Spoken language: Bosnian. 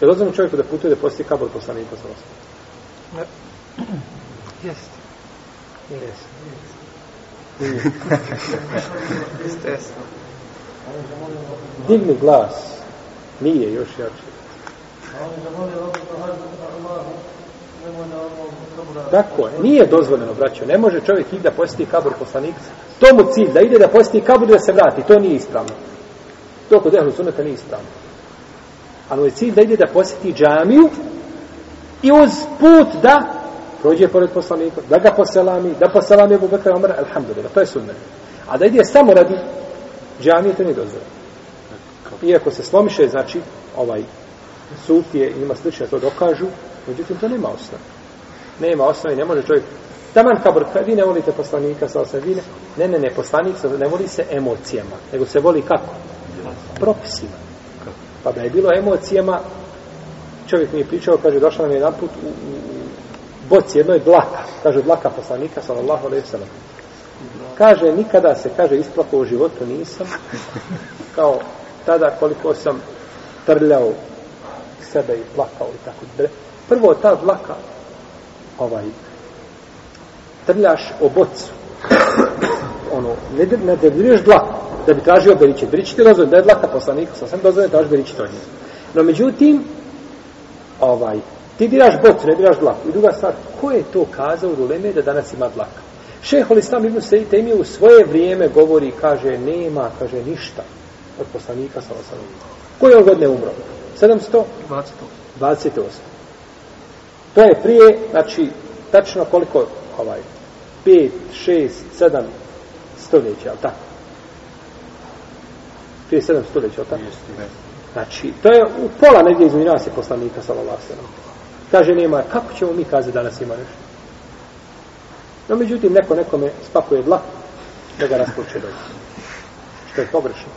Je dozvoljeno čovjeku da putuje da posti kabor poslanika sa osam? Jeste. Jesi. Jeste, jeste. Digni glas. Nije još jače. Tako je. Nije dozvoljeno, braćo. Ne može čovjek ide da posjeti kabor poslanika. To mu cilj, da ide da posjeti kabor da se vrati. To nije ispravno. To kod ehlu suneta nije ispravno. Ali mu je cilj da ide da posjeti džamiju i uz put da prođe pored poslanika, da ga poselami, da poselami Abu Bakr Omer, alhamdulillah, to je sunnet. A da ide samo radi džamije, to nije dozvoljeno. Iako se slomiše, znači, ovaj sufije i njima slične to dokažu, međutim, to nema osnove. Nema osnove i ne može čovjek Taman kabr, pa vi ne volite poslanika sa osam vine. Ne, ne, ne, poslanik se ne voli se emocijama, nego se voli kako? Propisima. Pa da je bilo emocijama, čovjek mi je pričao, kaže, došla nam je jedan put u, u, u boci jednoj dlaka, kaže dlaka poslanika, sallallahu alaihi sallam. Kaže, nikada se, kaže, isplakao u životu nisam, kao tada koliko sam trljao sebe i plakao i tako. Prvo ta dlaka, ovaj, trljaš o bocu, ono, ne, ne debljuješ dlaku, da bi tražio beričet. Beričet je dozvoljeno, da je dlaka poslanika, sa sam dozvoljeno, traži beričet od njega. No, međutim, ovaj, ti diraš bocu, ne diraš dlaku. I druga stvar, ko je to kazao u Ruleme da danas ima dlaka? Šehol Islam Ibn Sejid Temije u svoje vrijeme govori, kaže, nema, kaže, ništa od poslanika sa osanom. Koje godine umro? 700? 28. To je prije, znači, tačno koliko, ovaj, 5, 6, 7 stoljeća, ali tako? Prije 7 stoljeća, tako? Znači, to je u pola negdje između nas je poslanika, sallallahu alaihi Kaže, nema, kako ćemo mi kazati danas ima nešto? No, međutim, neko nekome spakuje dlak da ga rasploče dobro. Što je pogrešno.